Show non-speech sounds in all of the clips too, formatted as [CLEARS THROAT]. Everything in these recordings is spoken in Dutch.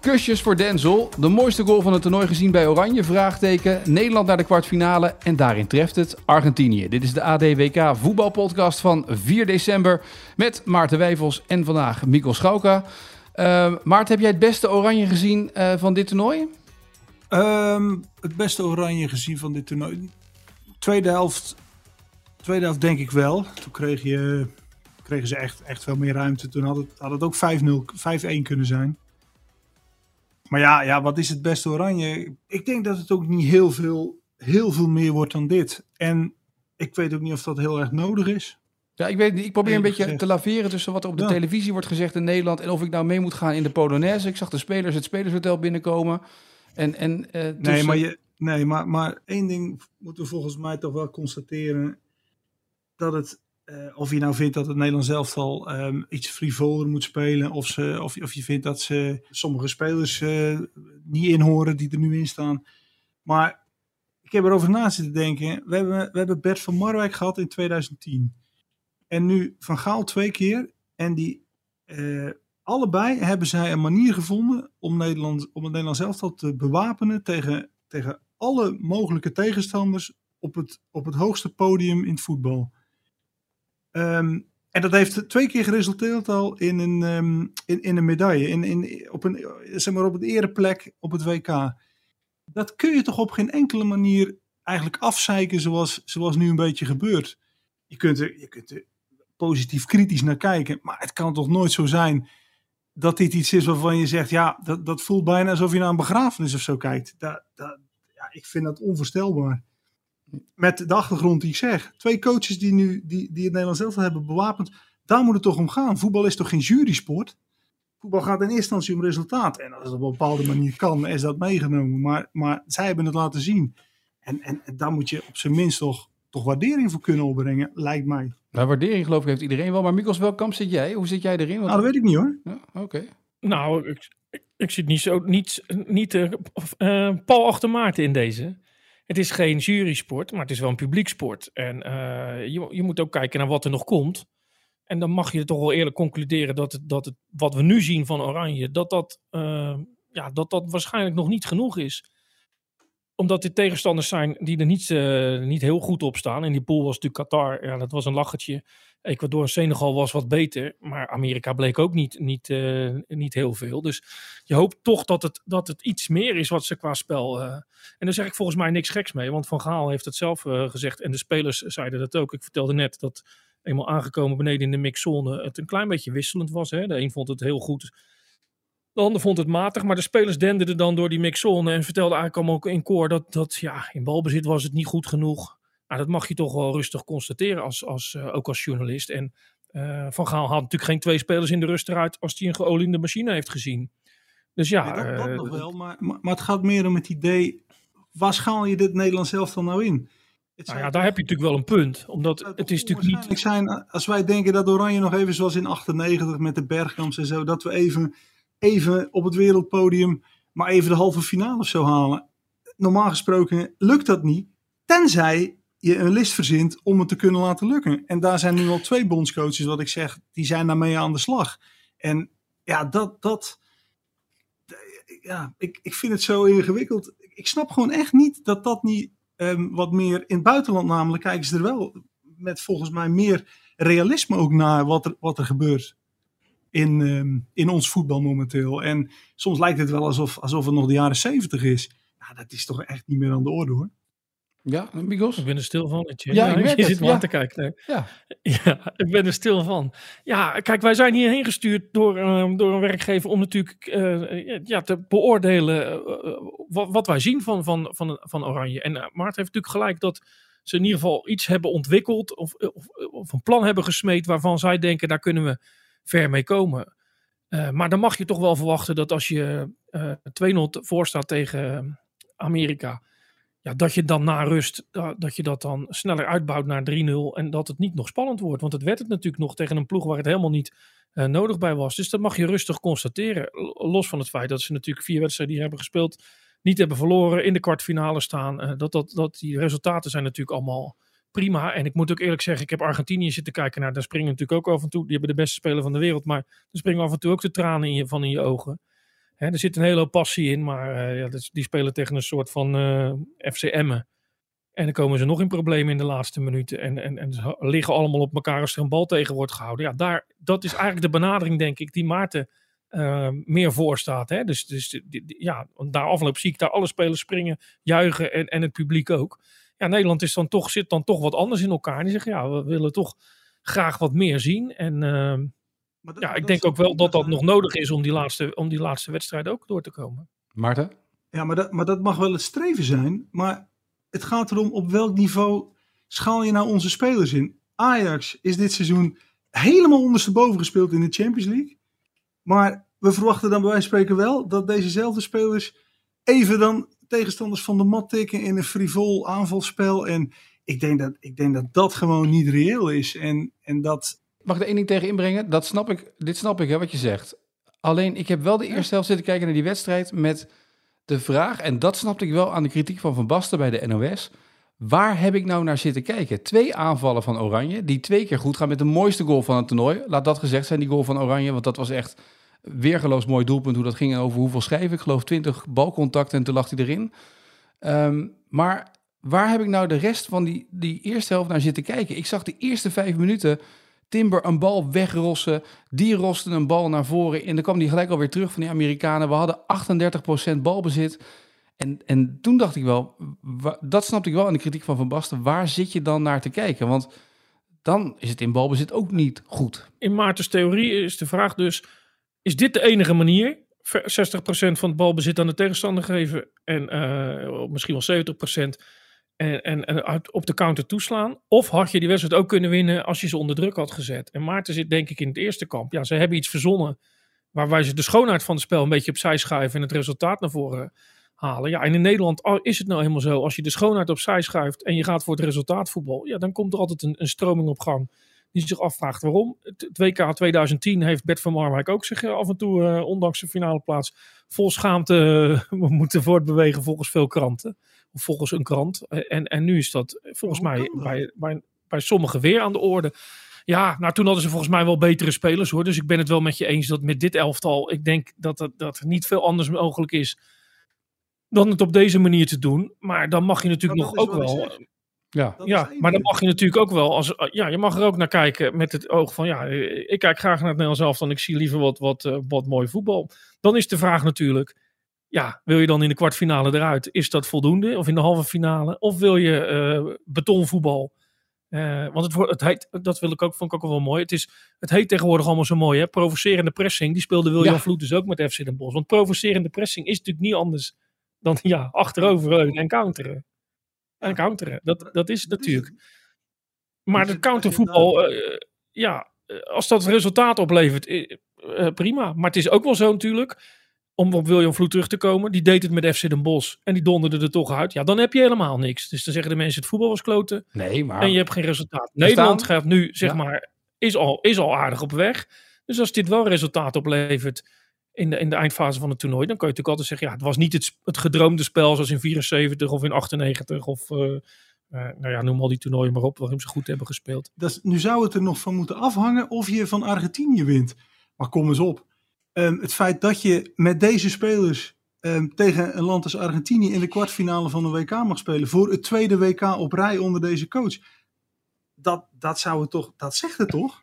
Kusjes voor Denzel. De mooiste goal van het toernooi gezien bij Oranje? Vraagteken. Nederland naar de kwartfinale. En daarin treft het Argentinië. Dit is de ADWK voetbalpodcast van 4 december. Met Maarten Wijfels en vandaag Mikkel Schauka. Uh, Maarten, heb jij het beste Oranje gezien uh, van dit toernooi? Um, het beste Oranje gezien van dit toernooi? Tweede helft, tweede helft denk ik wel. Toen kreeg je, kregen ze echt, echt veel meer ruimte. Toen had het, had het ook 5-0, 5-1 kunnen zijn. Maar ja, ja, wat is het beste oranje? Ik denk dat het ook niet heel veel, heel veel meer wordt dan dit. En ik weet ook niet of dat heel erg nodig is. Ja, ik weet niet. Ik probeer een beetje te laveren tussen wat er op de televisie wordt gezegd in Nederland en of ik nou mee moet gaan in de Polonaise. Ik zag de spelers het spelershotel binnenkomen. En, en, uh, tussen... Nee, maar, je, nee maar, maar één ding moeten we volgens mij toch wel constateren. Dat het uh, of je nou vindt dat het Nederlands elftal um, iets frivoler moet spelen. Of, ze, of, of je vindt dat ze sommige spelers uh, niet inhoren die er nu in staan. Maar ik heb erover na zitten denken. We hebben, we hebben Bert van Marwijk gehad in 2010. En nu Van Gaal twee keer. En die uh, allebei hebben zij een manier gevonden om, Nederland, om het Nederlands elftal te bewapenen tegen, tegen alle mogelijke tegenstanders op het, op het hoogste podium in het voetbal. Um, en dat heeft twee keer geresulteerd al in een, um, in, in een medaille, in, in, op, een, zeg maar op een ereplek op het WK. Dat kun je toch op geen enkele manier eigenlijk afzeiken zoals, zoals nu een beetje gebeurt. Je kunt, er, je kunt er positief kritisch naar kijken, maar het kan toch nooit zo zijn dat dit iets is waarvan je zegt, ja, dat, dat voelt bijna alsof je naar een begrafenis of zo kijkt. Dat, dat, ja, ik vind dat onvoorstelbaar met de achtergrond die ik zeg. Twee coaches die nu die, die het Nederlands elftal hebben bewapend. Daar moet het toch om gaan. Voetbal is toch geen jurysport? Voetbal gaat in eerste instantie om resultaat. En als het op een bepaalde manier kan, is dat meegenomen. Maar, maar zij hebben het laten zien. En, en, en daar moet je op zijn minst toch, toch waardering voor kunnen opbrengen, lijkt mij. Nou, waardering geloof ik heeft iedereen wel. Maar Mikkels, welk kamp zit jij? Hoe zit jij erin? Want... Nou, dat weet ik niet hoor. Ja, Oké. Nou, ik, ik, zit niet zo, niet, niet uh, uh, Paul achter Maarten in deze. Het is geen jurysport, maar het is wel een publieksport. En uh, je, je moet ook kijken naar wat er nog komt. En dan mag je toch wel eerlijk concluderen dat, het, dat het, wat we nu zien van Oranje, dat dat, uh, ja, dat dat waarschijnlijk nog niet genoeg is. Omdat dit tegenstanders zijn die er niet, uh, niet heel goed op staan. En die pool was natuurlijk Qatar, ja, dat was een lachertje. Ecuador en Senegal was wat beter, maar Amerika bleek ook niet, niet, uh, niet heel veel. Dus je hoopt toch dat het, dat het iets meer is wat ze qua spel. Uh, en daar zeg ik volgens mij niks geks mee, want Van Gaal heeft het zelf uh, gezegd en de spelers zeiden dat ook. Ik vertelde net dat eenmaal aangekomen beneden in de mixzone het een klein beetje wisselend was. Hè? De een vond het heel goed, de ander vond het matig, maar de spelers denderden dan door die mixzone en vertelden eigenlijk allemaal ook in koor dat, dat ja, in balbezit was het niet goed genoeg. Nou, dat mag je toch wel rustig constateren, als, als, uh, ook als journalist. En uh, Van Gaal had natuurlijk geen twee spelers in de rust eruit als hij een geoliede machine heeft gezien. Dus ja. Nee, dat, dat uh, nog wel, maar, maar, maar, het gaat meer om het idee, waar schaal je dit Nederlands elftal nou in? Nou ja, daar heb je natuurlijk wel een punt. Omdat het, het is natuurlijk niet... Zijn, als wij denken dat Oranje nog even zoals in 98 met de Bergkamps en zo, dat we even, even op het wereldpodium maar even de halve finale of zo halen. Normaal gesproken lukt dat niet. Tenzij je een list verzint om het te kunnen laten lukken. En daar zijn nu al twee bondscoaches, wat ik zeg, die zijn daarmee aan de slag. En ja, dat, dat ja, ik, ik vind het zo ingewikkeld. Ik snap gewoon echt niet dat dat niet um, wat meer in het buitenland namelijk kijken ze er wel met volgens mij meer realisme ook naar wat er, wat er gebeurt in, um, in ons voetbal momenteel. En soms lijkt het wel alsof, alsof het nog de jaren zeventig is. Nou, dat is toch echt niet meer aan de orde hoor. Ja? Ik ben er stil van. Ja, ik je het, zit ja. aan te kijken. Nee. Ja. Ja, ik ben er stil van. Ja, kijk, wij zijn hierheen gestuurd door, eh, door een werkgever om natuurlijk eh, ja, te beoordelen eh, eh, wat, wat wij zien van, van, van, van Oranje. En uh, Maart heeft natuurlijk gelijk dat ze in ieder geval iets hebben ontwikkeld of, of, of een plan hebben gesmeed waarvan zij denken daar kunnen we ver mee komen. Maar dan mag je toch wel verwachten dat als je uh, 2-0 voor staat tegen Amerika, dat je dan na rust, dat je dat dan sneller uitbouwt naar 3-0 en dat het niet nog spannend wordt. Want het werd het natuurlijk nog tegen een ploeg waar het helemaal niet uh, nodig bij was. Dus dat mag je rustig constateren. Los van het feit dat ze natuurlijk vier wedstrijden die hebben gespeeld, niet hebben verloren, in de kwartfinale staan. Uh, dat, dat, dat die resultaten zijn natuurlijk allemaal prima. En ik moet ook eerlijk zeggen, ik heb Argentinië zitten kijken. Nou, daar springen natuurlijk ook af en toe. Die hebben de beste speler van de wereld. Maar er springen af en toe ook de tranen in je, van in je ogen. Er zit een hele hoop passie in. Maar uh, ja, die spelen tegen een soort van uh, FCM'en. En dan komen ze nog in problemen in de laatste minuten. En, en, en ze liggen allemaal op elkaar als er een bal tegen wordt gehouden. Ja, daar, dat is eigenlijk de benadering, denk ik, die Maarten uh, meer voor staat. Hè? Dus, dus ja, daar afloop zie ik daar alle spelers springen, juichen en, en het publiek ook. Ja, Nederland is dan toch, zit dan toch wat anders in elkaar. Die zeggen, ja, we willen toch graag wat meer zien. En uh, dat, ja, ik denk ook wel dat dat nog nodig is om die laatste, om die laatste wedstrijd ook door te komen. Maarten? Ja, maar dat, maar dat mag wel het streven zijn. Maar het gaat erom op welk niveau schaal je nou onze spelers in. Ajax is dit seizoen helemaal ondersteboven gespeeld in de Champions League. Maar we verwachten dan bij wijze van spreken wel dat dezezelfde spelers even dan tegenstanders van de mat tikken in een frivol aanvalspel. En ik denk dat ik denk dat, dat gewoon niet reëel is. En, en dat... Mag ik er één ding tegen inbrengen? Dat snap ik, dit snap ik, hè, wat je zegt. Alleen, ik heb wel de eerste helft zitten kijken naar die wedstrijd met de vraag, en dat snapte ik wel aan de kritiek van Van Basten bij de NOS. Waar heb ik nou naar zitten kijken? Twee aanvallen van Oranje, die twee keer goed gaan met de mooiste goal van het toernooi. Laat dat gezegd zijn, die goal van Oranje, want dat was echt weergeloos mooi doelpunt. Hoe dat ging en over hoeveel schrijven. Ik geloof 20 balcontacten en toen lag hij erin. Um, maar waar heb ik nou de rest van die, die eerste helft naar zitten kijken? Ik zag de eerste vijf minuten Timber een bal wegrossen. Die roste een bal naar voren. En dan kwam die gelijk alweer terug van die Amerikanen. We hadden 38% balbezit. En, en toen dacht ik wel, dat snapte ik wel aan de kritiek van Van Basten. Waar zit je dan naar te kijken? Want dan is het in balbezit ook niet goed. In Maartens theorie is de vraag dus, is dit de enige manier? 60% van het balbezit aan de tegenstander geven en uh, misschien wel 70% en, en, en op de counter toeslaan. Of had je die wedstrijd ook kunnen winnen als je ze onder druk had gezet. En Maarten zit denk ik in het eerste kamp. Ja, ze hebben iets verzonnen waarbij ze de schoonheid van het spel een beetje opzij schuiven en het resultaat naar voren halen. Ja, en in Nederland is het nou helemaal zo. Als je de schoonheid opzij schuift en je gaat voor het resultaatvoetbal, ja, dan komt er altijd een, een stroming op gang die zich afvraagt waarom. Het, WK 2010 heeft Bert van Marwijk ook zich af en toe, uh, ondanks de finale plaats, vol schaamte uh, [LAUGHS] moeten voortbewegen volgens veel kranten. Of volgens een krant. En, en nu is dat volgens mij bij, bij, bij sommigen weer aan de orde. Ja, nou toen hadden ze volgens mij wel betere spelers hoor. Dus ik ben het wel met je eens dat met dit elftal, ik denk dat het dat niet veel anders mogelijk is dan het op deze manier te doen. Maar dan mag je natuurlijk nog ook wel. Ja, ja maar dan mag je natuurlijk ook wel. Als, ja, je mag er ook naar kijken met het oog van. Ja, ik kijk graag naar het Nederlands elftal. En ik zie liever wat, wat, uh, wat mooi voetbal. Dan is de vraag natuurlijk. Ja, wil je dan in de kwartfinale eruit? Is dat voldoende? Of in de halve finale? Of wil je uh, betonvoetbal? Uh, want het, wordt, het heet, dat wil ik ook, vond ik ook wel mooi. Het, is, het heet tegenwoordig allemaal zo mooi. Hè? Provocerende pressing. Die speelde William ja. Vloed dus ook met FC Den Bosch. Want provocerende pressing is natuurlijk niet anders dan [LAUGHS] ja, achterover en counteren. En counteren. Dat, dat is het natuurlijk. Maar de countervoetbal, uh, ja, als dat resultaat oplevert, prima. Maar het is ook wel zo natuurlijk, om op William Vloed terug te komen, die deed het met FC Den Bosch en die donderde er toch uit. Ja, dan heb je helemaal niks. Dus dan zeggen de mensen, het voetbal was kloten. Nee, maar... En je hebt geen resultaat. Nederland gaat nu, zeg ja. maar, is al, is al aardig op weg. Dus als dit wel resultaat oplevert in de, in de eindfase van het toernooi, dan kan je natuurlijk altijd zeggen, ja, het was niet het, het gedroomde spel zoals in 74 of in 98 of... Uh, uh, nou ja, noem al die toernooien maar op waarin ze goed hebben gespeeld. Dat, nu zou het er nog van moeten afhangen of je van Argentinië wint. Maar kom eens op. Um, het feit dat je met deze spelers um, tegen een land als Argentinië in de kwartfinale van de WK mag spelen. Voor het tweede WK op rij onder deze coach. Dat, dat zou het toch, dat zegt het toch?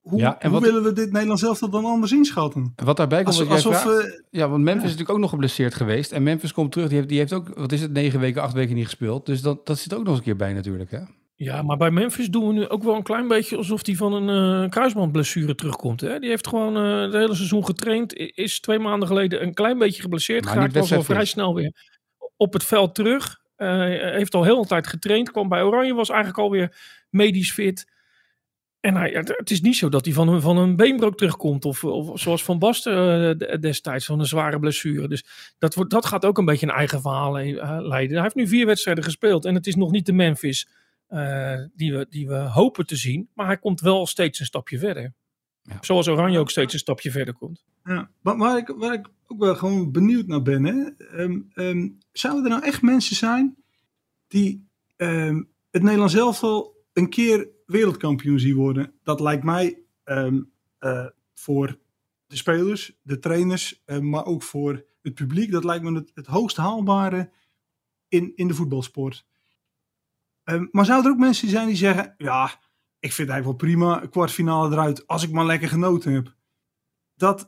hoe, Ja, en hoe wat- willen we dit Nederlands elftal dan anders inschatten? Wat daarbij komt, Alsof, wat alsof vraagt- eh, Ja, want Memphis is natuurlijk ook nog geblesseerd geweest. En Memphis komt terug. Die heeft, die heeft ook, wat is het, negen weken, acht weken niet gespeeld. Dus dat, dat zit ook nog eens een keer bij natuurlijk. Hè? Ja, maar bij Memphis doen we nu ook wel een klein beetje alsof hij van een eh, kruisbandblessure terugkomt. Hè? Die heeft gewoon eh het hele seizoen getraind. Is twee maanden geleden een klein beetje geblesseerd Maar geraakt. Was wel vrij snel weer op het veld terug. Eh, heeft al heel een tijd getraind. Kwam bij Oranje, was eigenlijk alweer medisch fit. En hij, het is niet zo dat hij van een, van een beenbreuk terugkomt. Of, of zoals Van Basten de- destijds, van een zware blessure. Dus dat, wordt, dat gaat ook een beetje een eigen verhaal leiden. Hij heeft nu vier wedstrijden gespeeld. En het is nog niet de Memphis die, we, die we hopen te zien. Maar hij komt wel steeds een stapje verder. Ja. Zoals Oranje ook steeds een stapje verder komt. Ja, maar waar ik, waar ik ook wel gewoon benieuwd naar ben, hè? Ehm, ehm, zouden er nou echt mensen zijn die ehm, het Nederlands elftal een keer wereldkampioen zien worden? Dat lijkt mij ehm, eh, voor de spelers, de trainers, eh, maar ook voor het publiek, dat lijkt me het, het hoogst haalbare in, in de voetbalsport. Ehm, maar zouden er ook mensen zijn die zeggen, ja, ik vind het eigenlijk wel prima, kwartfinale eruit, als ik maar lekker genoten heb. Dat,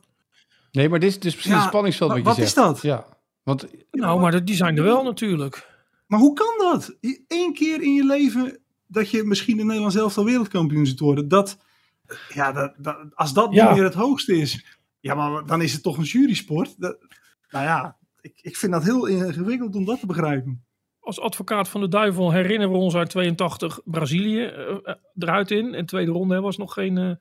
Nee, maar dit is dus precies Ja, het spanningsveld wa- wat je wat is zegt. dat? Ja, want Nou, maar dat- die zijn er wel natuurlijk. Maar hoe kan dat? Eén keer in je leven dat je misschien in Nederland zelf al wereldkampioen zit worden. Dat, ja, dat, dat- als dat Ja. niet meer het hoogste is, ja, maar dan is het toch een jurysport. Dat, nou ja, ik, ik vind dat heel ingewikkeld om dat te begrijpen. Als advocaat van de duivel herinneren we ons uit 82 Brazilië eh, eh, eruit in. En tweede ronde was nog geen... eh,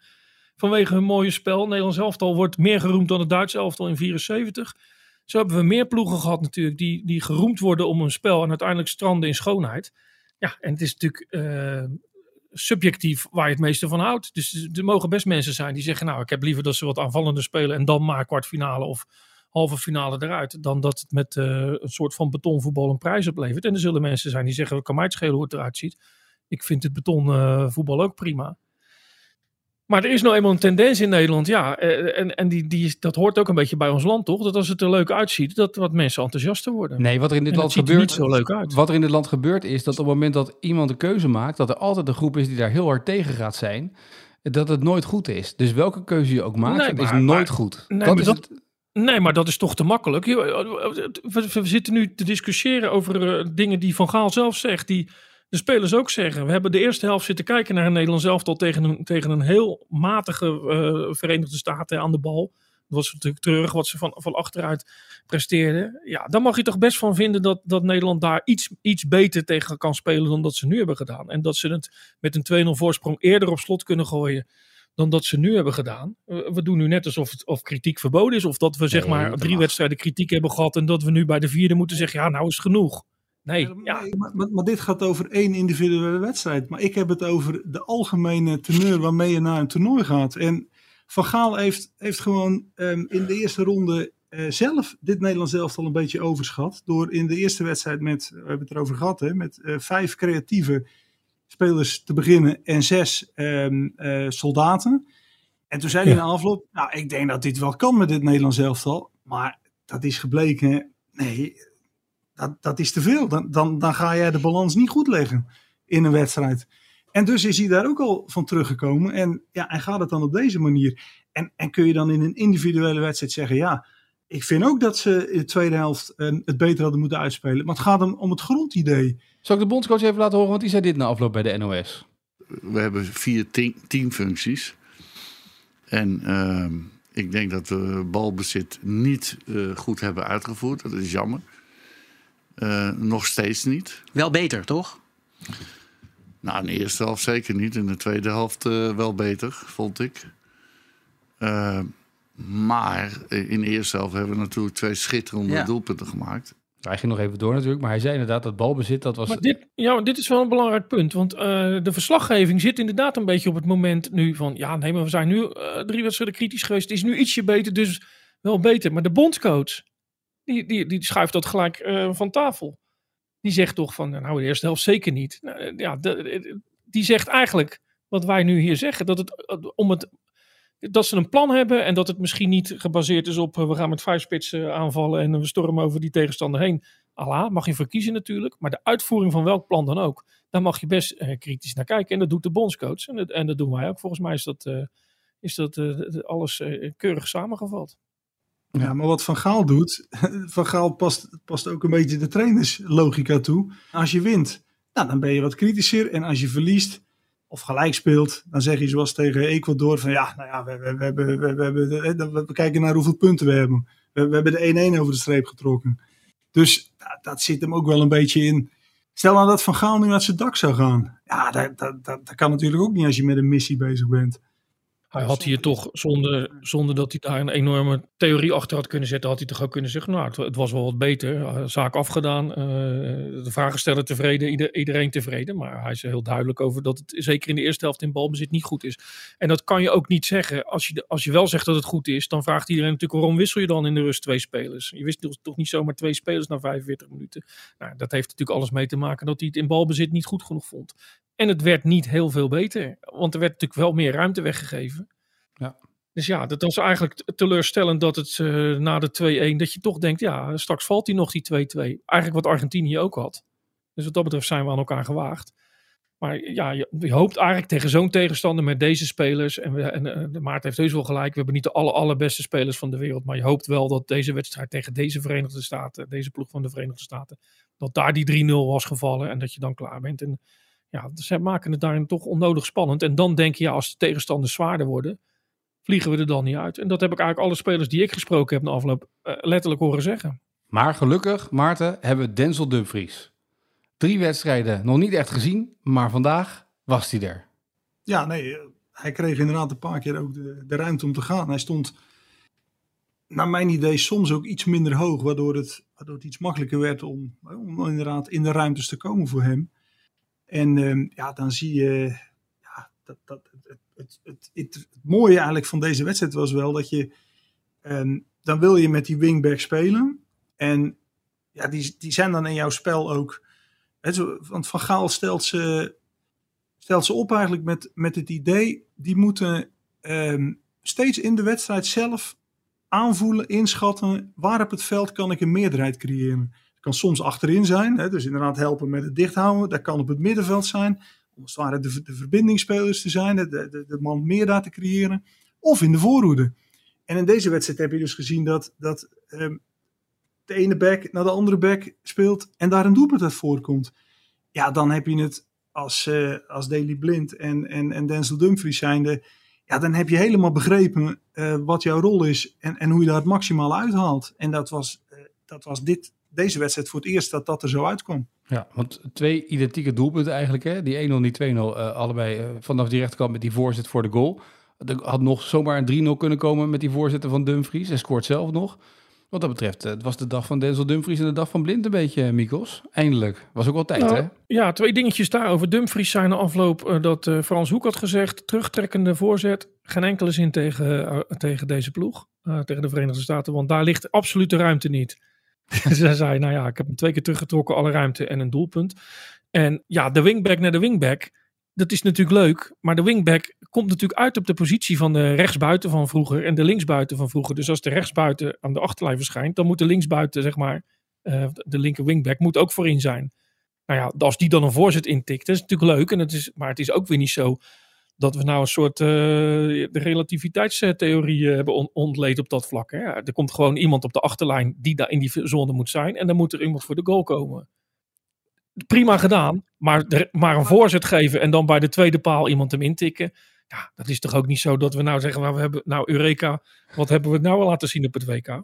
vanwege hun mooie spel. Nederlands elftal wordt meer geroemd dan het Duitse elftal in 74. Zo hebben we meer ploegen gehad natuurlijk die, die geroemd worden om hun spel. En uiteindelijk stranden in schoonheid. Ja, en het is natuurlijk subjectief waar je het meeste van houdt. Dus er mogen best mensen zijn die zeggen... nou, ik heb liever dat ze wat aanvallender spelen... en dan maar kwartfinale of halve finale eruit... dan dat het met eh, een soort van betonvoetbal een prijs oplevert. En er zullen mensen zijn die zeggen... kan mij het schelen hoe het eruit ziet. Ik vind het betonvoetbal ook prima. Maar er is nou eenmaal een tendens in Nederland, ja. eh, En, en die, die, dat hoort ook een beetje bij ons land, toch? Dat als het er leuk uitziet, dat wat mensen enthousiaster worden. nee, wat er in dit En land gebeurt... niet zo leuk uit. Wat er in dit land gebeurt is dat op het moment dat iemand een keuze maakt... dat er altijd een groep is die daar heel hard tegen gaat zijn... dat het nooit goed is. Dus welke keuze je ook maakt, Nee, is nooit maar- goed. Nee, dat is dat- het- Nee, maar dat is toch te makkelijk. We, zitten nu te discussiëren over eh, dingen die Van Gaal zelf zegt, die de spelers ook zeggen. We hebben de eerste helft zitten kijken naar een Nederlands elftal tegen een, tegen een heel matige eh, Verenigde Staten aan de bal. Dat was natuurlijk terug wat ze van, van achteruit presteerden. Ja, dan mag je toch best van vinden dat, dat Nederland daar iets, iets beter tegen kan spelen dan dat ze nu hebben gedaan. En dat ze het met een 2-0 voorsprong eerder op slot kunnen gooien dan dat ze nu hebben gedaan. We doen nu net alsof het, of kritiek verboden is. Of dat we zeg Nee, maar drie wedstrijden kritiek hebben gehad. En dat we nu bij de vierde moeten zeggen, ja nou is het genoeg. Nee, Ja, ja, maar, maar, maar dit gaat over één individuele wedstrijd. Maar ik heb het over de algemene teneur waarmee je naar een toernooi gaat. En Van Gaal heeft, heeft gewoon ehm, in de eerste ronde eh, zelf dit Nederlands elftal een beetje overschat. Door in de eerste wedstrijd met, we hebben het erover gehad, hè, met eh, vijf creatieve spelers te beginnen en zes ehm, eh, soldaten. En toen zei hij Ja. in de afloop, nou ik denk dat dit wel kan met dit Nederlands elftal. Maar dat is gebleken, nee, dat, dat is te veel. Dan, dan, dan ga jij de balans niet goed leggen in een wedstrijd. En dus is hij daar ook al van teruggekomen. En ja, en gaat het dan op deze manier. En, en kun je dan in een individuele wedstrijd zeggen, ja, ik vind ook dat ze in de tweede helft eh, het beter hadden moeten uitspelen. Maar het gaat hem om het grondidee. Zal ik de bondscoach even laten horen, want die zei dit na afloop bij de NOS. we hebben vier te- teamfuncties. En ehm, ik denk dat we balbezit niet eh, goed hebben uitgevoerd. Dat is jammer. Eh, nog steeds niet. Wel beter, toch? Nou, in de eerste helft zeker niet. In de tweede helft eh, wel beter, vond ik. Eh, maar in de eerste helft hebben we natuurlijk twee schitterende Ja. doelpunten gemaakt. Hij ging nog even door natuurlijk, maar hij zei inderdaad dat balbezit, dat was... Maar dit, ja, maar dit is wel een belangrijk punt. Want eh, de verslaggeving zit inderdaad een beetje op het moment nu van... Ja, nee, maar we zijn nu eh, drie wedstrijden kritisch geweest. Het is nu ietsje beter, dus wel beter. Maar de bondscoach, die, die, die schuift dat gelijk eh, van tafel. Die zegt toch van, nou, de eerste helft zeker niet. Nou, eh, ja, de- die zegt eigenlijk wat wij nu hier zeggen. Dat, het, eh, om het, dat ze een plan hebben en dat het misschien niet gebaseerd is op... eh, we gaan met vijf spitsen aanvallen en we stormen over die tegenstander heen. Allah, mag je voor kiezen natuurlijk. Maar de uitvoering van welk plan dan ook, daar mag je best eh, kritisch naar kijken. En dat doet de bondscoach. En dat, en dat doen wij ook. Volgens mij is dat, eh, is dat eh, alles eh, keurig samengevat. Ja, maar wat Van Gaal doet, [LAUGHS] Van Gaal past, past ook een beetje de trainerslogica toe. Als je wint, nou, dan ben je wat kritischer. En als je verliest of gelijk speelt, dan zeg je zoals tegen Ecuador van ja, nou ja, we, we, we, hebben, we, we, hebben, we, kijken naar hoeveel punten we hebben. We, we hebben de 1-1 over de streep getrokken. Dus dat, zit hem ook wel een beetje in. Stel nou dat Van Gaal nu uit zijn dak zou gaan. Ja, dat kan natuurlijk ook niet als je met een missie bezig bent. Hij had hier toch, zonder, zonder dat hij daar een enorme theorie achter had kunnen zetten, had hij toch ook kunnen zeggen, nou, het, het was wel wat beter. Uh, zaak afgedaan, uh, de vragensteller tevreden, ieder, iedereen tevreden. Maar hij is heel duidelijk over dat het zeker in de eerste helft in balbezit niet goed is. En dat kan je ook niet zeggen. Als je, als je wel zegt dat het goed is, dan vraagt iedereen natuurlijk, waarom wissel je dan in de rust twee spelers? Je wist toch niet zomaar twee spelers na 45 minuten. Nou, dat heeft natuurlijk alles mee te maken dat hij het in balbezit niet goed genoeg vond. En het werd niet heel veel beter. Want er werd natuurlijk wel meer ruimte weggegeven. Ja. Dus ja, dat was eigenlijk teleurstellend dat het uh, na de 2-1, dat je toch denkt, ja, straks valt hij nog die 2-2. Eigenlijk wat Argentinië ook had. Dus wat dat betreft zijn we aan elkaar gewaagd. Maar ja, je, je hoopt eigenlijk tegen zo'n tegenstander met deze spelers. En, we, en uh, Maarten heeft heus wel gelijk. We hebben niet de aller, allerbeste spelers van de wereld. Maar je hoopt wel dat deze wedstrijd tegen deze Verenigde Staten, deze ploeg van de Verenigde Staten, dat daar die 3-0 was gevallen en dat je dan klaar bent. En ja, ze maken het daarin toch onnodig spannend. En dan denk je, ja, als de tegenstanders zwaarder worden, vliegen we er dan niet uit. En dat heb ik eigenlijk alle spelers die ik gesproken heb na afloop uh, letterlijk horen zeggen. Maar gelukkig, Maarten, hebben we Denzel Dumfries. Drie wedstrijden nog niet echt gezien, maar vandaag was hij er. Ja, nee, hij kreeg inderdaad een paar keer ook de, de ruimte om te gaan. Hij stond, naar mijn idee, soms ook iets minder hoog, waardoor het, waardoor het iets makkelijker werd om, om inderdaad in de ruimtes te komen voor hem. En um, ja, dan zie je, ja, dat, dat, het, het, het, mooie eigenlijk van deze wedstrijd was wel dat je, um, dan wil je met die wingback spelen. En ja, die, die zijn dan in jouw spel ook, want Van Gaal stelt ze, stelt ze op eigenlijk met, met het idee, die moeten um, steeds in de wedstrijd zelf aanvoelen, inschatten, waar op het veld kan ik een meerderheid creëren kan soms achterin zijn, hè, dus inderdaad helpen met het dichthouden. Dat kan op het middenveld zijn, om als het de, verbindingsspelers te zijn, de, de, de man meer daar te creëren. Of in de voorhoede. En in deze wedstrijd heb je dus gezien dat, dat um, de ene back naar de andere back speelt en daar een doelpunt uit voorkomt. Ja, dan heb je het als, uh, als Daley Blind en, en, en Denzel Dumfries zijnde. Ja, dan heb je helemaal begrepen uh, wat jouw rol is en, en hoe je daar het maximaal uithaalt. En dat was, uh, dat was dit, deze wedstrijd voor het eerst dat dat er zo uitkwam. Ja, want twee identieke doelpunten eigenlijk. Hè? Die 1-0 die 2-0, uh, allebei uh, vanaf die rechterkant met die voorzet voor de goal. Er had nog zomaar een 3-0 kunnen komen met die voorzetten van Dumfries. Hij scoort zelf nog. Wat dat betreft, het was de dag van Denzel Dumfries en de dag van Blind een beetje, Mikos. Eindelijk. Was ook wel tijd, nou, hè? Ja, twee dingetjes daarover. Dumfries zijn de afloop uh, dat uh, Frans Hoek had gezegd. Terugtrekkende voorzet. Geen enkele zin tegen, uh, tegen deze ploeg. tegen de Verenigde Staten. Want daar ligt absoluut de ruimte niet. [LAUGHS] Ze zei, nou ja, ik heb hem twee keer teruggetrokken, alle ruimte en een doelpunt. En ja, de wingback naar de wingback, dat is natuurlijk leuk. Maar de wingback komt natuurlijk uit op de positie van de rechtsbuiten van vroeger en de linksbuiten van vroeger. Dus als de rechtsbuiten aan de achterlijn verschijnt, dan moet de linksbuiten, zeg maar, uh, de linker wingback, moet ook voorin zijn. Nou ja, als die dan een voorzet intikt, dat is natuurlijk leuk. En het is, maar het is ook weer niet zo dat we nou een soort uh, de relativiteitstheorie uh, hebben on ontleed op dat vlak. Hè. Er komt gewoon iemand op de achterlijn die daar in die zone moet zijn. En dan moet er iemand voor de goal komen. Prima gedaan, maar, de, maar een voorzet geven en dan bij de tweede paal iemand hem intikken. Ja, dat is toch ook niet zo dat we nou zeggen, nou, we hebben, nou Eureka, wat hebben we nou al laten zien op het WK?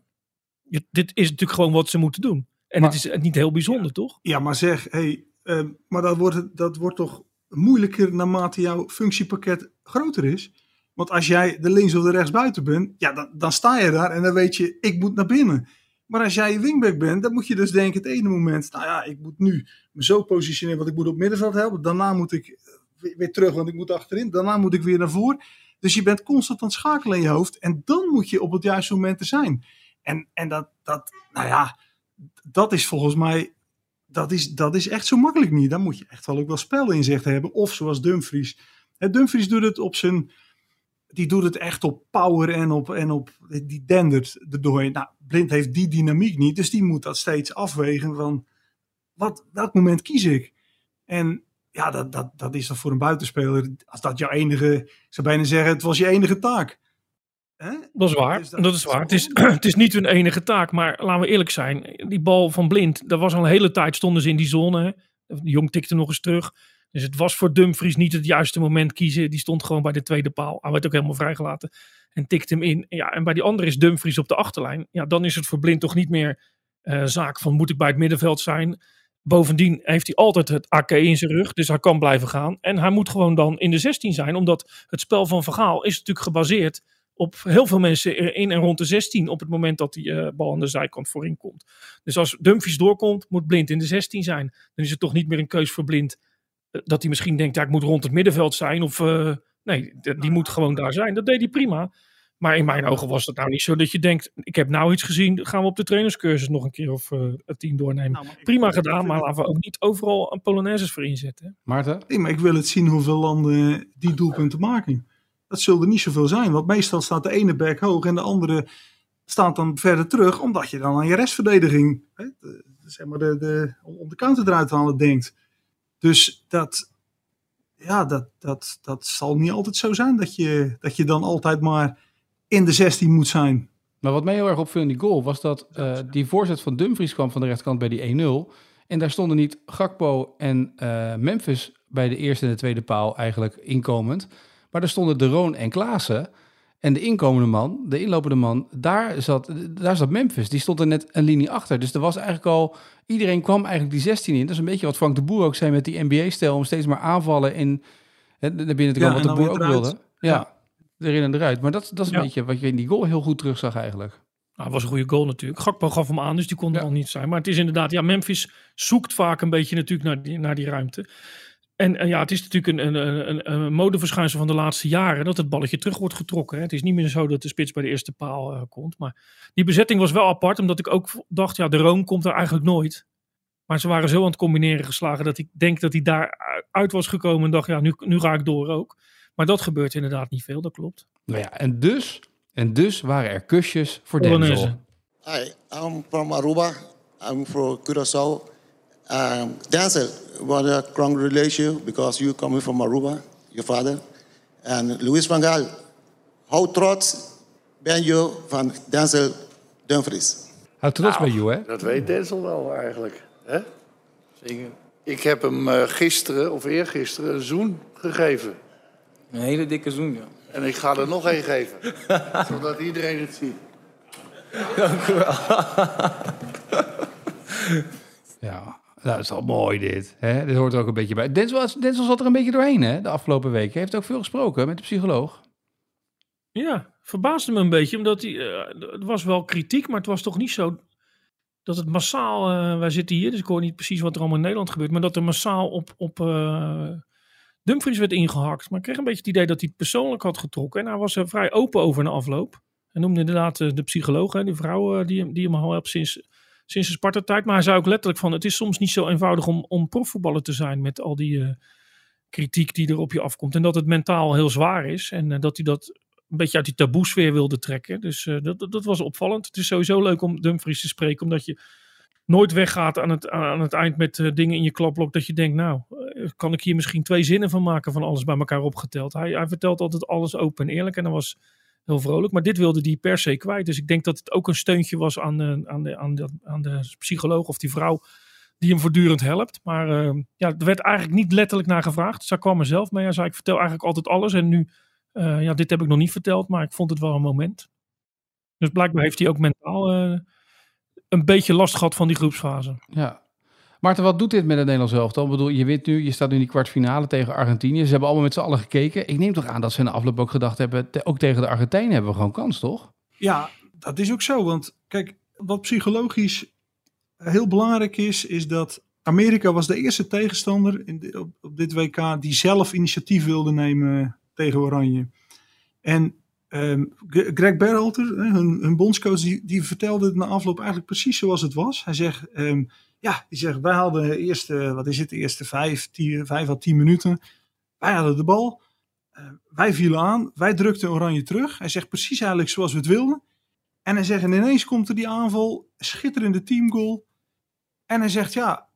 Je, dit is natuurlijk gewoon wat ze moeten doen. En maar, het is niet heel bijzonder, ja, toch? Ja, maar zeg, hey, uh, maar dat wordt, dat wordt toch moeilijker naarmate jouw functiepakket groter is. Want als jij de links of de rechts buiten bent, ja, dan, dan sta je daar en dan weet je, ik moet naar binnen. Maar als jij wingback bent, dan moet je dus denken het ene moment, nou ja, ik moet nu me zo positioneren, want ik moet op middenveld helpen. Daarna moet ik weer, weer terug, want ik moet achterin. Daarna moet ik weer naar voren. Dus je bent constant aan het schakelen in je hoofd. En dan moet je op het juiste moment er zijn. En, en dat, dat, nou ja, dat is volgens mij dat is, dat is echt zo makkelijk niet. Daar moet je echt wel ook wel spelinzicht hebben. Of zoals Dumfries. Dumfries doet het op zijn. Die doet het echt op power en op. En op die dendert erdoor. Nou, Blind heeft die dynamiek niet. Dus die moet dat steeds afwegen van. Wat, welk moment kies ik? En ja, dat, dat, dat is dan voor een buitenspeler, als dat jouw enige, ik zou bijna zeggen, het was je enige taak. Hè? Dat is waar. Dus dat, is waar. Het is, [CLEARS THROAT] het is niet hun enige taak. Maar laten we eerlijk zijn. Die bal van Blind. Dat was al een hele tijd stonden ze in die zone. De Jong tikte nog eens terug. Dus het was voor Dumfries niet het juiste moment kiezen. Die stond gewoon bij de tweede paal. Hij werd ook helemaal vrijgelaten. En tikte hem in. Ja, en bij die andere is Dumfries op de achterlijn. Ja, dan is het voor Blind toch niet meer eh, zaak van moet ik bij het middenveld zijn. Bovendien heeft hij altijd het AK in zijn rug. Dus hij kan blijven gaan. En hij moet gewoon dan in de 16 zijn. Omdat het spel van Vergaal is natuurlijk gebaseerd op heel veel mensen in en rond de 16 op het moment dat die eh, bal aan de zijkant voorin komt. Dus als Dumfries doorkomt, moet Blind in de 16 zijn. Dan is het toch niet meer een keus voor Blind eh, dat hij misschien denkt, ja, ik moet rond het middenveld zijn. Of eh, nee, die moet gewoon daar zijn. Dat deed hij prima. Maar in mijn ogen was het nou niet zo dat je denkt, ik heb nou iets gezien, gaan we op de trainerscursus nog een keer of eh tien doornemen. Nou, maar prima gedaan, maar het- laten we ook niet overal een Polonaises voor inzetten. Maarten? Nee, maar ik wil het zien hoeveel landen die doelpunten maken. Dat zullen er niet zoveel zijn, want meestal staat de ene back hoog en de andere staat dan verder terug, omdat je dan aan je restverdediging, hè, de, zeg maar de, de, om de counter eruit te halen, denkt. Dus dat, ja, dat, dat, dat zal niet altijd zo zijn dat je, dat je dan altijd maar in de 16 moet zijn. Maar wat mij heel erg opviel in die goal was dat eh, die voorzet van Dumfries kwam van de rechterkant bij die 1-0. En daar stonden niet Gakpo en eh, Memphis bij de eerste en de tweede paal eigenlijk inkomend. Maar er stonden De Roon en Klaassen. En de inkomende man, de inlopende man, daar zat, daar zat Memphis. Die stond er net een linie achter. Dus er was eigenlijk al, iedereen kwam eigenlijk die 16 in. Dat is een beetje wat Frank de Boer ook zei met die NBA-stijl. Om steeds maar aanvallen in, hè, naar binnen te komen, en wat de Boer ook wilde. Ja, erin en eruit. Maar dat, dat is een Ja. beetje wat je in die goal heel goed terug zag eigenlijk. Nou, het was een goede goal natuurlijk. Gakpo gaf hem aan, dus die kon er Ja. al niet zijn. Maar het is inderdaad, ja, Memphis zoekt vaak een beetje natuurlijk naar die, naar die ruimte. En, en ja, het is natuurlijk een, een, een, een modeverschijnsel van de laatste jaren dat het balletje terug wordt getrokken. Hè. Het is niet meer zo dat de spits bij de eerste paal eh, komt. Maar die bezetting was wel apart, omdat ik ook dacht, ja, de Room komt er eigenlijk nooit. Maar ze waren zo aan het combineren geslagen dat ik denk dat hij daar uit was gekomen en dacht, ja, nu, nu ga ik door ook. Maar dat gebeurt inderdaad niet veel, dat klopt. Nou ja, en dus, en dus waren er kusjes voor. Denzel. Hi, I'm from Aruba. I'm from Curaçao. Um, Denzel, what a congratulations because you coming from Aruba, your father. And Luis van Gaal, how trots ben je van Denzel Dumfries? How trots ben je, hè? Dat weet Denzel wel eigenlijk. Hè? Zeker. Ik heb hem eh, gisteren of eergisteren een zoen gegeven. Een hele dikke zoen, ja. En ik ga er nog één geven. [LAUGHS] zodat iedereen het ziet. Ja, nou, dat is wel mooi dit. Hè? Dit hoort er ook een beetje bij. Denzel, Denzel zat er een beetje doorheen hè, de afgelopen weken. Hij heeft ook veel gesproken met de psycholoog. Ja, verbaasde me een beetje, omdat hij, eh, er was wel kritiek, maar het was toch niet zo dat het massaal, eh, wij zitten hier, dus ik hoor niet precies wat er allemaal in Nederland gebeurt, maar dat er massaal op, op eh, Dumfries werd ingehakt. Maar ik kreeg een beetje het idee dat hij het persoonlijk had getrokken en hij was er vrij open over na afloop. Hij noemde inderdaad eh, de psycholoog, hè, die vrouw eh, die, die hem al helpt sinds, sinds de Sparta-tijd. Maar hij zei ook letterlijk van, het is soms niet zo eenvoudig om, om profvoetballer te zijn met al die eh, kritiek die er op je afkomt. En dat het mentaal heel zwaar is en eh, dat hij dat een beetje uit die taboesfeer wilde trekken. Dus eh, dat, dat, dat was opvallend. Het is sowieso leuk om Dumfries te spreken, omdat je nooit weggaat aan het, aan het eind met dingen in je klapblok dat je denkt, nou, kan ik hier misschien twee zinnen van maken van alles bij elkaar opgeteld. Hij, hij vertelt altijd alles open en eerlijk en dat was heel vrolijk. Maar dit wilde hij per se kwijt. Dus ik denk dat het ook een steuntje was aan de, aan de, aan de, aan de psycholoog of die vrouw die hem voortdurend helpt. Maar eh, ja, er werd eigenlijk niet letterlijk naar gevraagd. Dus kwam er zelf mee. Hij zei, ik vertel eigenlijk altijd alles en nu eh, ja, dit heb ik nog niet verteld, maar ik vond het wel een moment. Dus blijkbaar heeft hij ook mentaal eh, een beetje last gehad van die groepsfase. Ja. Maarten, wat doet dit met het Nederlands elftal? Ik bedoel, je wint nu, je staat nu in die kwartfinale tegen Argentinië. Ze hebben allemaal met z'n allen gekeken. Ik neem toch aan dat ze in de afloop ook gedacht hebben, ook tegen de Argentijnen hebben we gewoon kans, toch? Ja, dat is ook zo. Want kijk, wat psychologisch heel belangrijk is, is dat Amerika was de eerste tegenstander in op, dit WK die zelf initiatief wilde nemen tegen Oranje. En ehm, Greg Berhalter, hun, hun bondscoach, die, die vertelde na afloop eigenlijk precies zoals het was. Hij zegt, ehm, ja, die zegt, wij hadden de eerste, wat is het, de eerste vijf, tien, vijf à tien minuten. Wij hadden de bal. Eh, wij vielen aan. Wij drukten Oranje terug. Hij zegt precies eigenlijk zoals we het wilden. En hij zegt, en ineens komt er die aanval, schitterende teamgoal. En hij zegt, ja,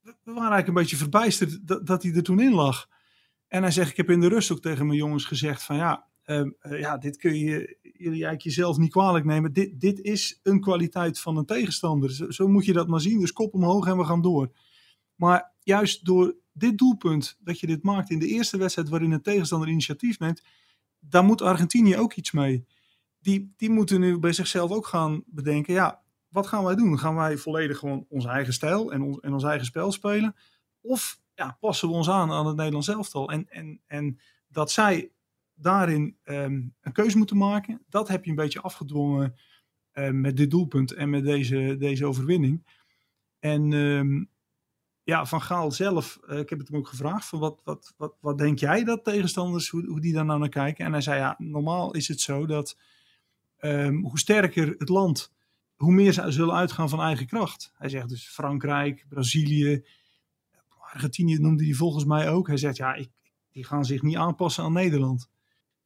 we, waren eigenlijk een beetje verbijsterd dat, dat hij er toen in lag. En hij zegt, ik heb in de rust ook tegen mijn jongens gezegd van ja, ehm, eh, ja dit kun je jullie eigenlijk jezelf niet kwalijk nemen. Dit, dit is een kwaliteit van een tegenstander. Zo, moet je dat maar zien. Dus kop omhoog en we gaan door. Maar juist door dit doelpunt, dat je dit maakt in de eerste wedstrijd waarin een tegenstander initiatief neemt, daar moet Argentinië ook iets mee. Die, die moeten nu bij zichzelf ook gaan bedenken, ja, wat gaan wij doen? Gaan wij volledig gewoon onze eigen stijl en ons, en ons eigen spel spelen? Of ja, passen we ons aan aan het Nederlands elftal? En, en, en dat zij daarin ehm, een keuze moeten maken, dat heb je een beetje afgedwongen ehm, met dit doelpunt en met deze, deze overwinning. En ehm, ja, Van Gaal zelf, eh, ik heb het hem ook gevraagd, van wat, wat, wat, wat denk jij dat tegenstanders, hoe, hoe die daar nou naar kijken? En hij zei, ja, normaal is het zo dat hoe sterker het land, hoe meer ze zullen uitgaan van eigen kracht. Hij zegt dus Frankrijk, Brazilië, Argentinië noemde hij volgens mij ook. Hij zegt, ja, ik, die gaan zich niet aanpassen aan Nederland.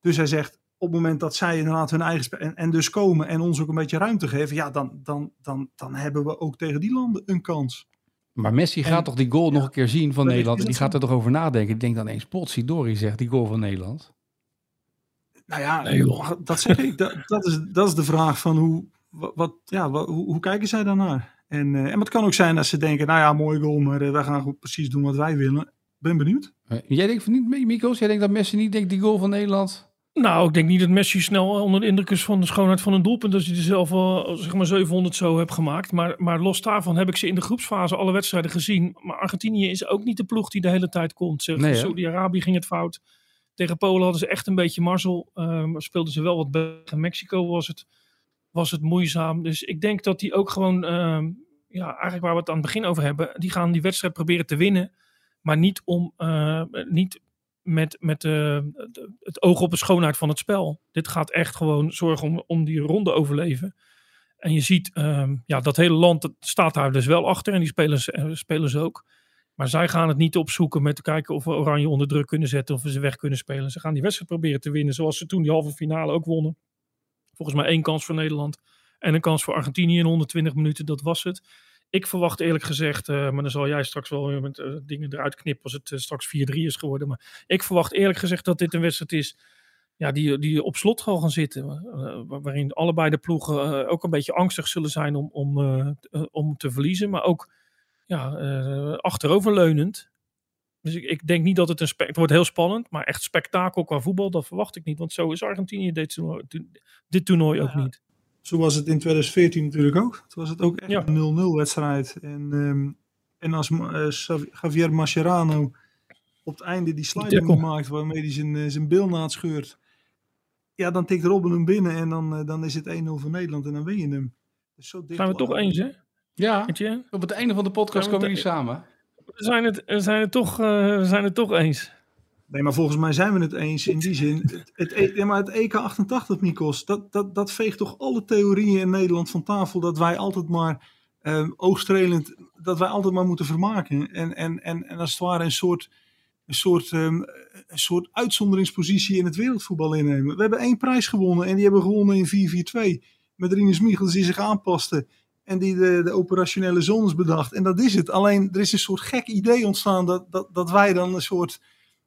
Dus hij zegt, op het moment dat zij inderdaad hun eigen en, en, dus komen en ons ook een beetje ruimte geven, ja, dan, dan, dan, dan hebben we ook tegen die landen een kans. Maar Messi gaat toch die goal nog een keer zien van Nederland en die gaat er toch over nadenken. Die denkt dan eens, Potsidori zegt die goal van Nederland. Nou ja, dat zeg ik. Dat, dat, is, dat is de vraag van hoe, wat, ja, wat, hoe, hoe, kijken zij daarnaar? En, uh, en het kan ook zijn dat ze denken, nou ja, mooi goal, maar uh, wij gaan goed precies doen wat wij willen. Ben benieuwd. Jij denkt van niet, Mikos? Jij denkt dat Messi niet denkt die goal van Nederland? Nou, ik denk niet dat Messi snel onder de indruk is van de schoonheid van een doelpunt. Als je er zelf al zeg maar 700 zo hebt gemaakt. Maar, maar los daarvan heb ik ze in de groepsfase alle wedstrijden gezien. Maar Argentinië is ook niet de ploeg die de hele tijd komt. Nee, Saudi-Arabië ging het fout. Tegen Polen hadden ze echt een beetje marzel. Uh, speelden ze wel wat bij Mexico was het, was het moeizaam. Dus ik denk dat die ook gewoon, uh, ja, eigenlijk waar we het aan het begin over hebben. Die gaan die wedstrijd proberen te winnen. Maar niet, om, uh, niet met, met uh, het oog op de schoonheid van het spel. Dit gaat echt gewoon zorgen om, om die ronde overleven. En je ziet, uh, ja, dat hele land staat daar dus wel achter. En die spelen, spelen ze ook. Maar zij gaan het niet opzoeken met te kijken of we Oranje onder druk kunnen zetten. Of we ze weg kunnen spelen. Ze gaan die wedstrijd proberen te winnen. Zoals ze toen die halve finale ook wonnen. Volgens mij één kans voor Nederland. En een kans voor Argentinië in 120 minuten. Dat was het. Ik verwacht eerlijk gezegd, uh, maar dan zal jij straks wel met uh, dingen eruit knippen als het uh, straks 4-3 is geworden. Maar ik verwacht eerlijk gezegd dat dit een wedstrijd is ja, die, die op slot zal gaan zitten. waarin allebei de ploegen ook een beetje angstig zullen zijn om, om, om te verliezen. Maar ook ja, achteroverleunend. Dus ik, ik, denk niet dat het een het wordt heel spannend, maar echt spektakel qua voetbal, dat verwacht ik niet. Want zo is Argentinië dit toernooi, dit toernooi ook niet. Zo was het in 2014 natuurlijk ook. Toen was het ook echt een 0-0 wedstrijd. En, um, en als uh, Javier Mascherano op het einde die sliding maakt waarmee hij zijn, uh, zijn bilnaad scheurt. Ja, dan tikt Robben hem binnen en dan, uh, dan is het 1-0 voor Nederland en dan win je hem. Dus zo Zijn we toch eens, hè? Ja, op het einde van de podcast komen we samen. We zijn het, we zijn het, toch, we zijn het toch eens. Nee, maar volgens mij zijn we het eens in die zin. Het, het, e- ja, maar het EK 88, Mikos, dat, dat, dat veegt toch alle theorieën in Nederland van tafel dat wij altijd maar um, oogstrelend, dat wij altijd maar moeten vermaken. En, en, en, en als het ware een soort, een, soort, um, een soort uitzonderingspositie in het wereldvoetbal innemen. We hebben één prijs gewonnen en die hebben gewonnen in 4-4-2. Met Rinus Michels die zich aanpaste en die de, de operationele zones bedacht. En dat is het. Alleen er is een soort gek idee ontstaan dat, dat, dat wij dan een soort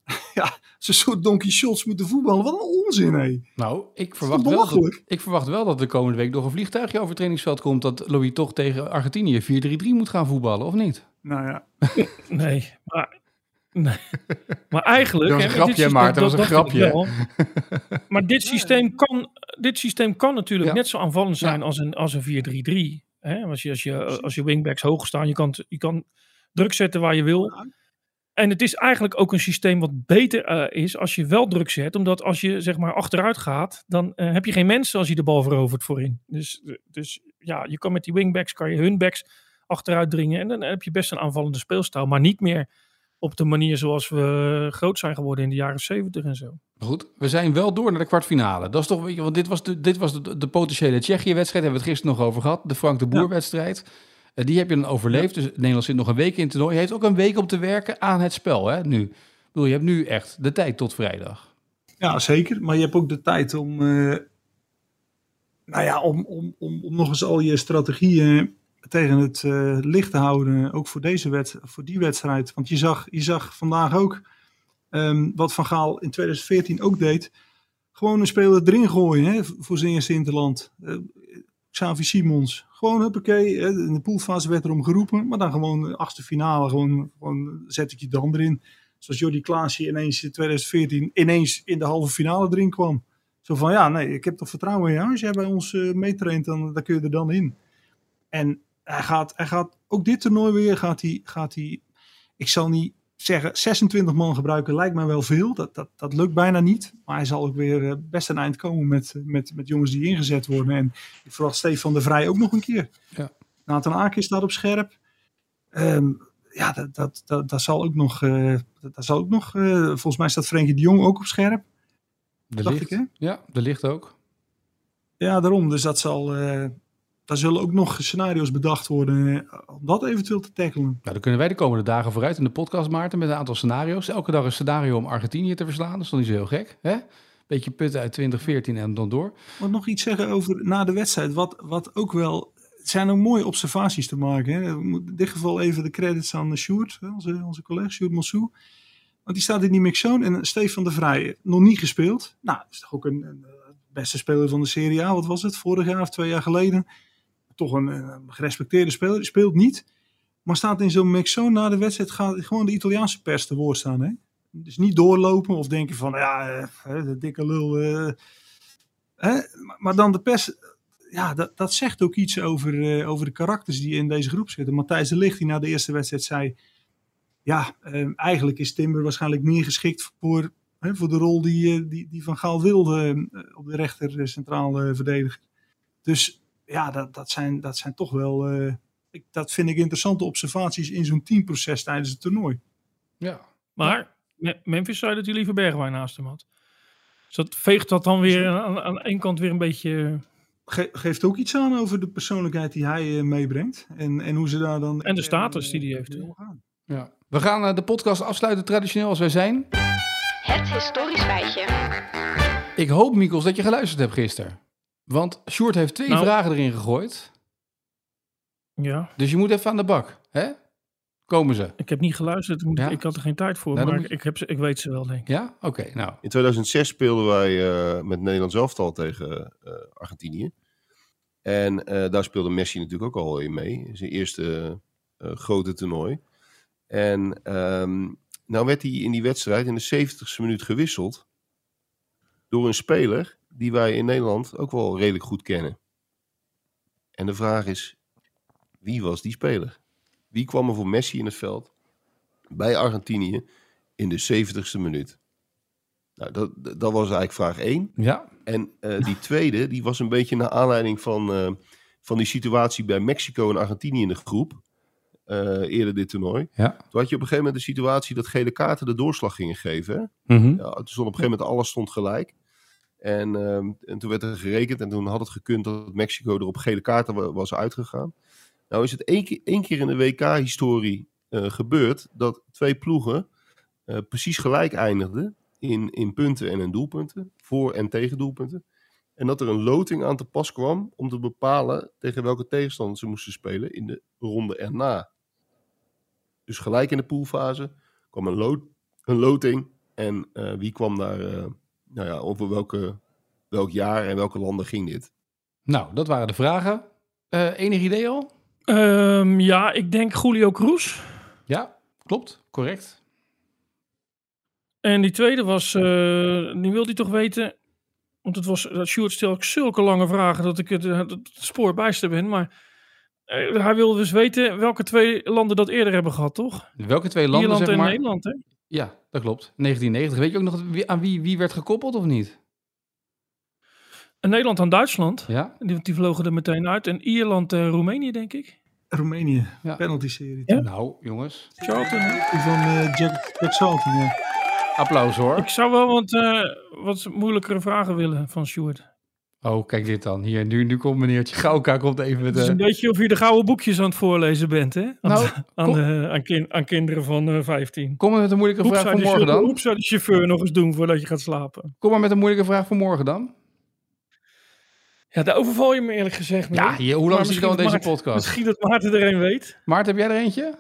[LAUGHS] ja, ze soort Donkey Shots moeten voetballen. Wat een onzin, hé. Nou, ik verwacht, wel dat, ik verwacht wel dat de komende week nog een vliegtuigje over het trainingsveld komt... dat Louis toch tegen Argentinië 4-3-3 moet gaan voetballen, of niet? Nou ja. [LAUGHS] nee, maar... Nee. Maar eigenlijk... Dat was een grapje, Maarten, dat was een grapje. [LAUGHS] maar dit systeem kan, dit systeem kan natuurlijk net zo aanvallend zijn als een, als een 4-3-3. Als je, als, je, als je wingbacks hoog staan, je kan, je kan druk zetten waar je wil... En het is eigenlijk ook een systeem wat beter uh, is als je wel druk zet. Omdat als je zeg maar achteruit gaat, dan uh, heb je geen mensen als je de bal verovert voorin. Dus, dus ja, je kan met die wingbacks, kan je hun backs achteruit dringen. En dan heb je best een aanvallende speelstijl. Maar niet meer op de manier zoals we groot zijn geworden in de jaren 70 en zo. Goed, we zijn wel door naar de kwartfinale. Dat is toch, want dit was de, dit was de, potentiële Tsjechië-wedstrijd. Hebben we het gisteren nog over gehad. De Frank de Boer-wedstrijd. Uh, die heb je dan overleefd. Dus Nederland zit nog een week in het toernooi. Je heeft ook een week om te werken aan het spel, hè, nu. Ik bedoel, je hebt nu echt de tijd tot vrijdag. Ja, zeker. Maar je hebt ook de tijd om, uh, nou ja, om, om, om, om nog eens al je strategieën tegen het eh, licht te houden, ook voor, deze wet, voor die wedstrijd. Want je zag, je zag vandaag ook ehm, wat Van Gaal in 2014 ook deed. Gewoon een speler erin gooien hè, voor zijn eerste interland. Uh, Xavi Simons. Gewoon huppakee. In de poolfase werd erom geroepen. Maar dan gewoon de achtste finale. Gewoon, gewoon zet ik je dan erin. Zoals Jordi Klaasje ineens in 2014 ineens in de halve finale erin kwam. Zo van ja, nee, ik heb toch vertrouwen in jou. Als jij bij ons uh, meetraint, dan, dan kun je er dan in. En hij gaat, hij gaat ook dit toernooi weer, gaat hij, gaat hij, ik zal niet zeggen 26 man gebruiken, lijkt mij wel veel. Dat, dat, dat lukt bijna niet. Maar hij zal ook weer eh, best een eind komen met, met, met jongens die ingezet worden. En ik verwacht Stefan de Vrij ook nog een keer. Ja. Nathan Aken staat op scherp. Um, ja, dat, dat, dat, dat, zal ook nog, uh, dat, zal ook nog uh, volgens mij staat Frenkie de Jong ook op scherp. De licht, ik, hè? Ja, de licht ook. Ja, daarom. Dus dat zal, uh, daar zullen ook nog scenario's bedacht worden om dat eventueel te tackelen. Nou, dan kunnen wij de komende dagen vooruit in de podcast, Maarten, met een aantal scenario's. Elke dag een scenario om Argentinië te verslaan. Dat is toch niet zo heel gek, hè? Beetje putten uit 2014 en dan door. Moet nog iets zeggen over na de wedstrijd. Wat, wat ook wel het zijn ook mooie observaties te maken. Hè. In dit geval even de credits aan Sjoerd, onze, onze collega Sjoerd Massou. Want die staat in die mixzone en Stefan de Vrij nog niet gespeeld. Nou, dat is toch ook een, een, beste speler van de Serie A. Wat was het? Vorig jaar of twee jaar geleden. Toch een, een gerespecteerde speler. Speelt niet. Maar staat in zo'n mixzone na de wedstrijd gaat gewoon de Italiaanse pers te woord staan. Hè? Dus niet doorlopen of denken van ja, de dikke lul. Uh, hè? Maar dan de pers ja, dat, dat zegt ook iets over, over de karakters die in deze groep zitten. Matthijs de Ligt, die na de eerste wedstrijd zei... Ja, uh, eigenlijk is Timber waarschijnlijk meer geschikt voor, voor de rol die, die, die Van Gaal wilde op de rechter centraal verdediger. Dus ja, dat, dat, zijn, dat zijn toch wel... Ik, dat vind ik interessante observaties in zo'n teamproces tijdens het toernooi. Ja. Maar Memphis zei dat hij liever Bergwijn naast hem had. Dus dat veegt dat dan weer aan, aan één kant weer een beetje ge geeft ook iets aan over de persoonlijkheid die hij uh, meebrengt. En, en hoe ze daar dan... En de status die hij heeft. Ja. We gaan uh, de podcast afsluiten traditioneel als wij zijn. Het historisch feitje. Ik hoop, Mikkels, dat je geluisterd hebt gisteren. Want Sjoerd heeft twee nou, vragen erin gegooid. Ja. Dus je moet even aan de bak, hè? Komen ze? Ik heb niet geluisterd, ik, moet, ja. ik had er geen tijd voor, nou, maar moet... ik, heb ze, ik weet ze wel, denk ik. Ja? Oké, okay, nou. In 2006 speelden wij uh, met Nederland elftal tegen uh, Argentinië. En uh, daar speelde Messi natuurlijk ook al in mee. Zijn eerste grote toernooi. En um, nou werd hij in die wedstrijd in de 70ste minuut gewisseld. Door een speler die wij in Nederland ook wel redelijk goed kennen. En de vraag is, wie was die speler? Wie kwam er voor Messi in het veld bij Argentinië in de 70ste minuut? Nou, dat, dat was eigenlijk vraag 1. Ja. En uh, die tweede, die was een beetje naar aanleiding van, uh, van die situatie bij Mexico en Argentinië in de groep. Uh, eerder dit toernooi. Ja. Toen had je op een gegeven moment de situatie dat gele kaarten de doorslag gingen geven. Hè? Mm -hmm. ja, toen stond op een gegeven moment alles stond gelijk. En, en toen werd er gerekend en toen had het gekund dat Mexico er op gele kaarten was uitgegaan. Nou is het één keer, één keer in de WK-historie uh, gebeurd dat twee ploegen uh, precies gelijk eindigden in, in punten en in doelpunten, voor- en tegen doelpunten. En dat er een loting aan te pas kwam om te bepalen tegen welke tegenstander ze moesten spelen in de ronde erna. Dus gelijk in de poolfase kwam een, een loting en uh, wie kwam daar, nou ja, over welke, welk jaar en welke landen ging dit? Nou, dat waren de vragen. enig idee al? Um, ja, ik denk Julio Cruz. Ja, klopt. Correct. En die tweede was, uh, die wilde hij toch weten, want het was, dat Sjoerd stelde zulke lange vragen dat ik het, het spoor bijster ben, maar uh, hij wilde dus weten welke twee landen dat eerder hebben gehad, toch? Welke twee landen, Ierland zeg maar? en Nederland, hè? Ja, dat klopt. 1990. Weet je ook nog aan wie, wie werd gekoppeld of niet? En Nederland aan Duitsland. Ja. Die, die vlogen er meteen uit. En Ierland en uh, Roemenië, denk ik. Roemenië, ja. penalty-serie. Ja? Nou, jongens. Charlton? Van uh, Jack, Jack Charlton, ja. Applaus hoor. Ik zou wel wat, uh, wat moeilijkere vragen willen van Stuart. Oh, kijk dit dan. Hier, nu, nu komt meneertje Gauka komt even met... Het is een beetje of je de gouden boekjes aan het voorlezen bent, hè? Aan, nou, aan, de, aan, kind, aan, kinderen van uh, 15. Kom maar met een moeilijke vraag voor morgen dan. Hoe zou de chauffeur nog eens doen voordat je gaat slapen? Kom maar met een moeilijke vraag voor morgen dan. Ja, daar overval je me eerlijk gezegd mee. Ja, hier, hoe lang zit je misschien deze Maarten- podcast? Misschien dat Maarten er een weet. Maarten, heb jij er eentje?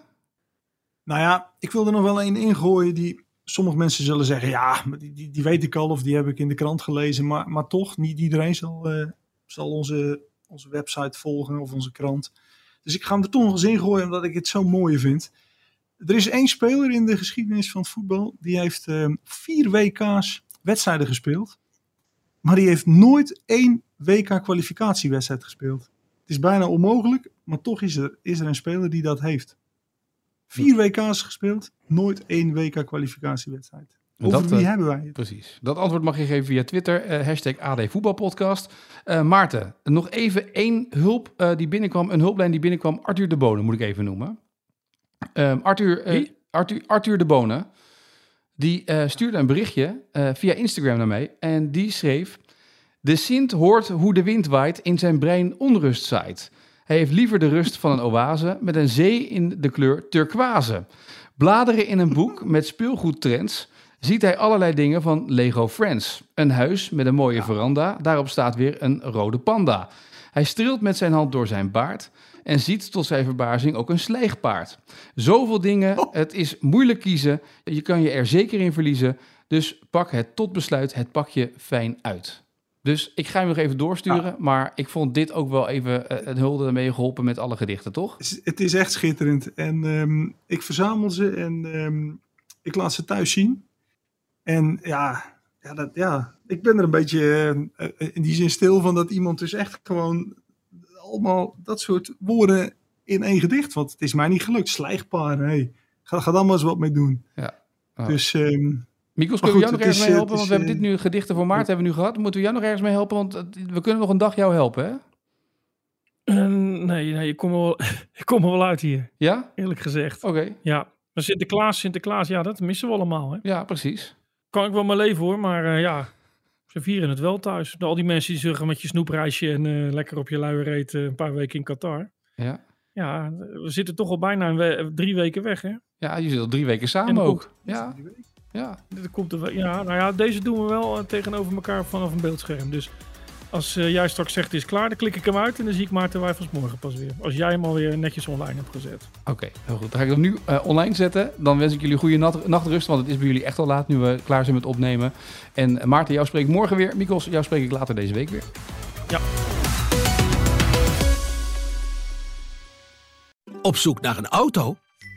Nou ja, ik wil er nog wel een ingooien die sommige mensen zullen zeggen, ja, die, die, weet ik al of die heb ik in de krant gelezen. Maar, maar toch, niet iedereen zal, eh, zal onze, onze website volgen of onze krant. Dus ik ga hem er toch nog eens ingooien omdat ik het zo mooi vind. Er is één speler in de geschiedenis van het voetbal, die heeft eh, vier WK's wedstrijden gespeeld. Maar die heeft nooit één WK-kwalificatiewedstrijd gespeeld. Het is bijna onmogelijk, maar toch is er, is er een speler die dat heeft. Vier WK's gespeeld, nooit één WK-kwalificatiewedstrijd. Over Dat, wie eh, hebben wij het? Precies. Dat antwoord mag je geven via Twitter, eh, hashtag AD Voetbalpodcast. Eh, Maarten, nog even één hulp eh, die binnenkwam, een hulplijn die binnenkwam. Arthur de Bonen moet ik even noemen. Ehm, Arthur, eh? Arthur, Arthur de Bonen, die eh, stuurde een berichtje eh, via Instagram naar mij. En die schreef, de Sint hoort hoe de wind waait in zijn brein onrust zaait. Hij heeft liever de rust van een oase met een zee in de kleur turquoise. Bladeren in een boek met speelgoedtrends ziet hij allerlei dingen van Lego Friends. Een huis met een mooie veranda, daarop staat weer een rode panda. Hij streelt met zijn hand door zijn baard en ziet tot zijn verbazing ook een slijgpaard. Zoveel dingen, het is moeilijk kiezen. Je kan je er zeker in verliezen. Dus pak het tot besluit, het pak je fijn uit. Dus ik ga hem nog even doorsturen, maar ik vond dit ook wel even eh, een hulde ermee geholpen met alle gedichten, toch? Het is- echt schitterend. En ehm, ik verzamel ze en ehm, ik laat ze thuis zien. En ja, ja, dat, ja ik ben er een beetje eh, eh, in die zin stil van dat iemand dus echt gewoon allemaal dat soort woorden in één gedicht. Want het is mij niet gelukt. Slijgparen, hey. Ga, ga daar maar eens wat mee doen. Ja. Oh. Dus ehm, Maar kunnen we jou nog ergens is, mee eh, helpen? Want we is, hebben dit eh, nu gedichten voor Maart hebben we nu gehad. Moeten we jou nog ergens mee helpen? Want we kunnen nog een dag jou helpen, hè? Eh, nee, nee, ik kom er wel, [LAUGHS] ik kom er wel uit hier. Ja? Eerlijk gezegd. Oké. Ja. Maar Sinterklaas, Sinterklaas, ja, dat missen we allemaal. Hè? Ja, precies. Kan ik wel mijn leven hoor, maar eh, ja, ze vieren het wel thuis. Al die mensen die zeggen met je snoepreisje en eh, lekker op je luie reet een paar weken in Qatar. Ja. Ja, we zitten toch al bijna we- drie weken weg, hè? Ja, je zit al drie weken samen ook. komt- Ja. Ja. Dit komt er wel, ja, nou ja, deze doen we wel eh, tegenover elkaar vanaf een beeldscherm. Dus als eh, jij straks zegt het is klaar, dan klik ik hem uit en dan zie ik Maarten Wijfels morgen pas weer. Als jij hem alweer netjes online hebt gezet. Oké, heel goed. Dan ga ik hem nu eh, online zetten. Dan wens ik jullie goede nat- nachtrust, want het is bij jullie echt al laat nu we klaar zijn met opnemen. En Maarten, jou spreek ik morgen weer. Mikos, jou spreek ik later deze week weer. Ja. Op zoek naar een auto?